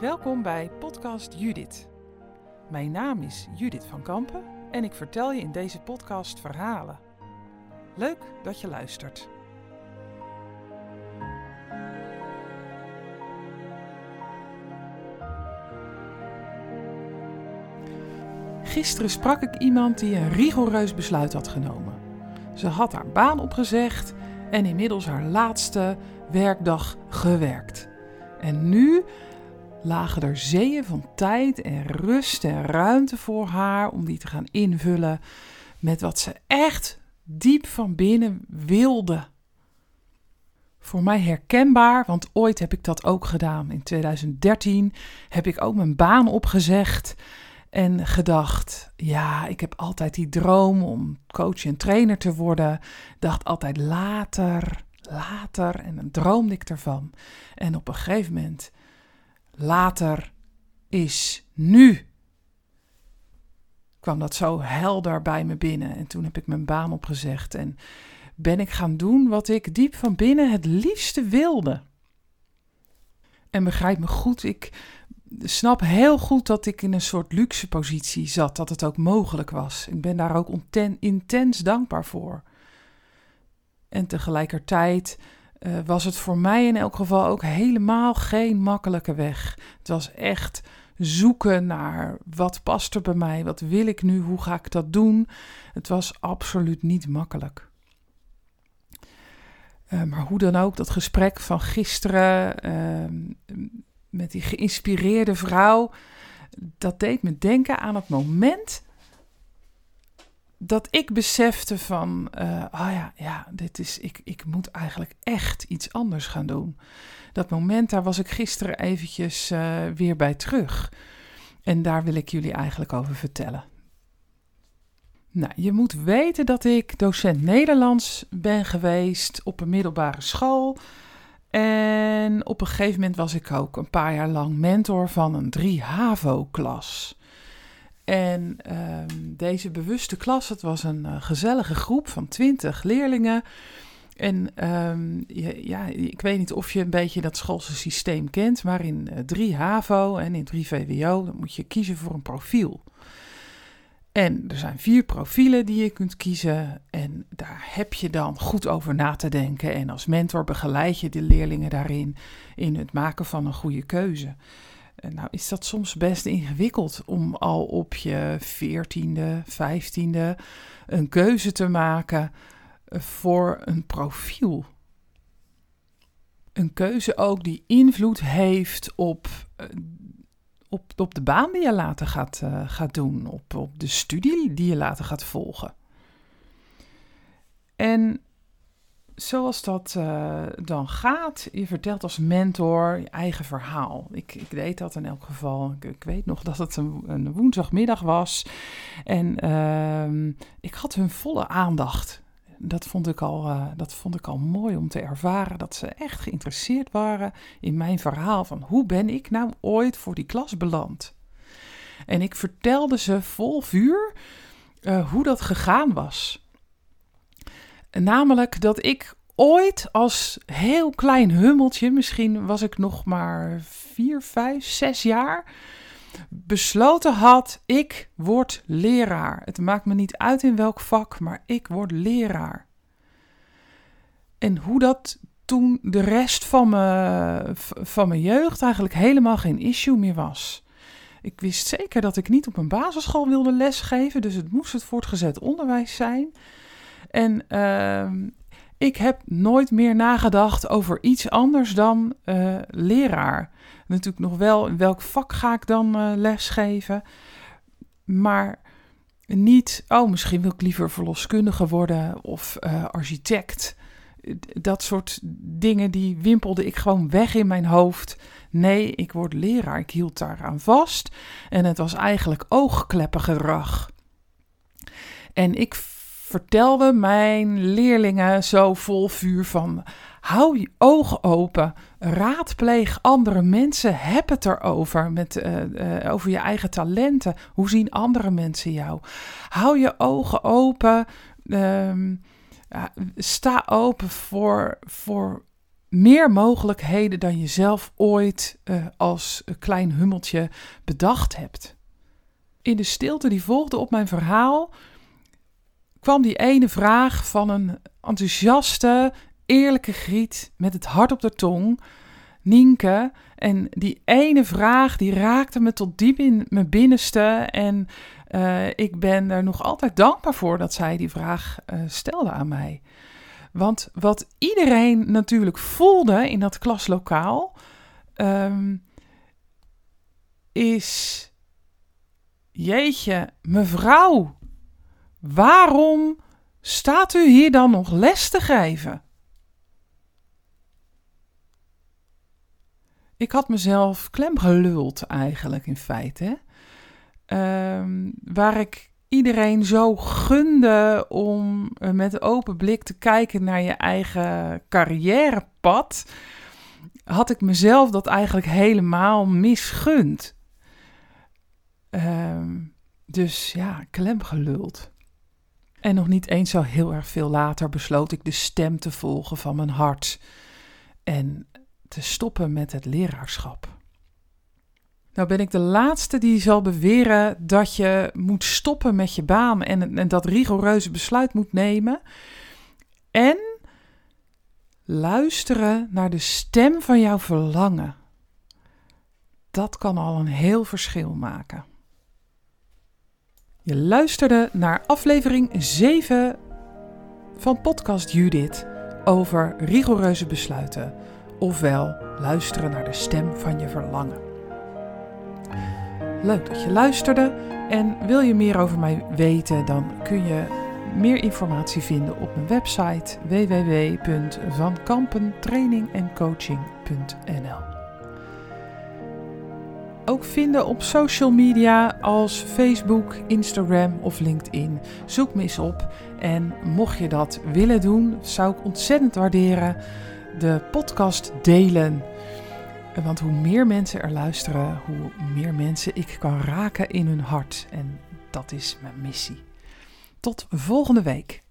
Welkom bij Podcast Judith. Mijn naam is Judith van Kampen en ik vertel je in deze podcast verhalen. Leuk dat je luistert. Gisteren sprak ik iemand die een rigoureus besluit had genomen. Ze had haar baan opgezegd en inmiddels haar laatste werkdag gewerkt. En nu lagen er zeeën van tijd en rust en ruimte voor haar om die te gaan invullen met wat ze echt diep van binnen wilde. Voor mij herkenbaar, want ooit heb ik dat ook gedaan. In 2013 heb ik ook mijn baan opgezegd en gedacht: ja, ik heb altijd die droom om coach en trainer te worden. Dacht altijd later, later en dan droomde ik ervan. En op een gegeven moment later is nu. Kwam dat zo helder bij me binnen. En toen heb ik mijn baan opgezegd en ben ik gaan doen wat ik diep van binnen het liefste wilde. En begrijp me goed, ik snap heel goed dat ik in een soort luxe positie zat, dat het ook mogelijk was. Ik ben daar ook intens dankbaar voor. En tegelijkertijd uh, was het voor mij in elk geval ook helemaal geen makkelijke weg. Het was echt zoeken naar wat past er bij mij, wat wil ik nu, hoe ga ik dat doen. Het was absoluut niet makkelijk. Uh, maar hoe dan ook, dat gesprek van gisteren uh, met die geïnspireerde vrouw, dat deed me denken aan het moment dat ik besefte van, uh, oh ja, ja, dit is, ik, ik moet eigenlijk echt iets anders gaan doen. Dat moment, daar was ik gisteren eventjes uh, weer bij terug. En daar wil ik jullie eigenlijk over vertellen. Nou, je moet weten dat ik docent Nederlands ben geweest op een middelbare school. En op een gegeven moment was ik ook een paar jaar lang mentor van een 3-HAVO-klas. En um, deze bewuste klas, het was een uh, gezellige groep van twintig leerlingen. En um, ja, ik weet niet of je een beetje dat schoolse systeem kent, maar in uh, 3 HAVO en in 3 VWO dan moet je kiezen voor een profiel. En er zijn vier profielen die je kunt kiezen en daar heb je dan goed over na te denken. En als mentor begeleid je de leerlingen daarin in het maken van een goede keuze. Nou is dat soms best ingewikkeld om al op je veertiende, vijftiende een keuze te maken voor een profiel. Een keuze ook die invloed heeft op, eh, op, op de baan die je later gaat, uh, gaat doen, op, op de studie die je later gaat volgen. En zoals dat uh, dan gaat, je vertelt als mentor je eigen verhaal. Ik, ik dat in elk geval. Ik, weet nog dat het een, een woensdagmiddag was. En uh, ik had hun volle aandacht. Dat vond, ik al, uh, dat vond ik al mooi om te ervaren. Dat ze echt geïnteresseerd waren in mijn verhaal. Van hoe ben ik nou ooit voor die klas beland? En ik vertelde ze vol vuur uh, hoe dat gegaan was. Namelijk dat ik ooit als heel klein hummeltje, misschien was ik nog maar vier, vijf, zes jaar, besloten had: ik word leraar. Het maakt me niet uit in welk vak, maar ik word leraar. En hoe dat toen de rest van mijn, van mijn jeugd eigenlijk helemaal geen issue meer was. Ik wist zeker dat ik niet op een basisschool wilde lesgeven, dus het moest het voortgezet onderwijs zijn. En uh, ik heb nooit meer nagedacht over iets anders dan uh, leraar. Natuurlijk nog wel in welk vak ga ik dan uh, lesgeven. Maar niet, oh, misschien wil ik liever verloskundige worden of uh, architect. Dat soort dingen die wimpelde ik gewoon weg in mijn hoofd. Nee, ik word leraar. Ik hield daaraan vast. En het was eigenlijk oogkleppengedrag. En ik vertelde mijn leerlingen zo vol vuur van hou je ogen open, raadpleeg andere mensen, heb het erover met, uh, uh, over je eigen talenten. Hoe zien andere mensen jou? Hou je ogen open, um, sta open voor, voor meer mogelijkheden dan je zelf ooit uh, als klein hummeltje bedacht hebt. In de stilte die volgde op mijn verhaal kwam die ene vraag van een enthousiaste, eerlijke griet met het hart op de tong, Nienke. En die ene vraag die raakte me tot diep in mijn binnenste. En uh, ik ben er nog altijd dankbaar voor dat zij die vraag uh, stelde aan mij. Want wat iedereen natuurlijk voelde in dat klaslokaal, um, is: Jeetje, mevrouw, waarom staat u hier dan nog les te geven? Ik had mezelf klem geluld eigenlijk in feite. Um, waar ik iedereen zo gunde om eh, met open blik te kijken naar je eigen carrièrepad, had ik mezelf dat eigenlijk helemaal misgund. Um, dus ja, klem geluld. En nog niet eens zo heel erg veel later besloot ik de stem te volgen van mijn hart en te stoppen met het leraarschap. Nou ben ik de laatste die zal beweren dat je moet stoppen met je baan en, en dat rigoureuze besluit moet nemen. En luisteren naar de stem van jouw verlangen. Dat kan al een heel verschil maken. Je luisterde naar aflevering 7 van podcast Judith over rigoureuze besluiten, ofwel luisteren naar de stem van je verlangen. Leuk dat je luisterde en wil je meer over mij weten, dan kun je meer informatie vinden op mijn website www.vankampentrainingcoaching.nl ook vinden op social media als Facebook, Instagram of LinkedIn. Zoek me eens op. En mocht je dat willen doen, zou ik ontzettend waarderen de podcast delen. Want hoe meer mensen er luisteren, hoe meer mensen ik kan raken in hun hart. En dat is mijn missie. Tot volgende week.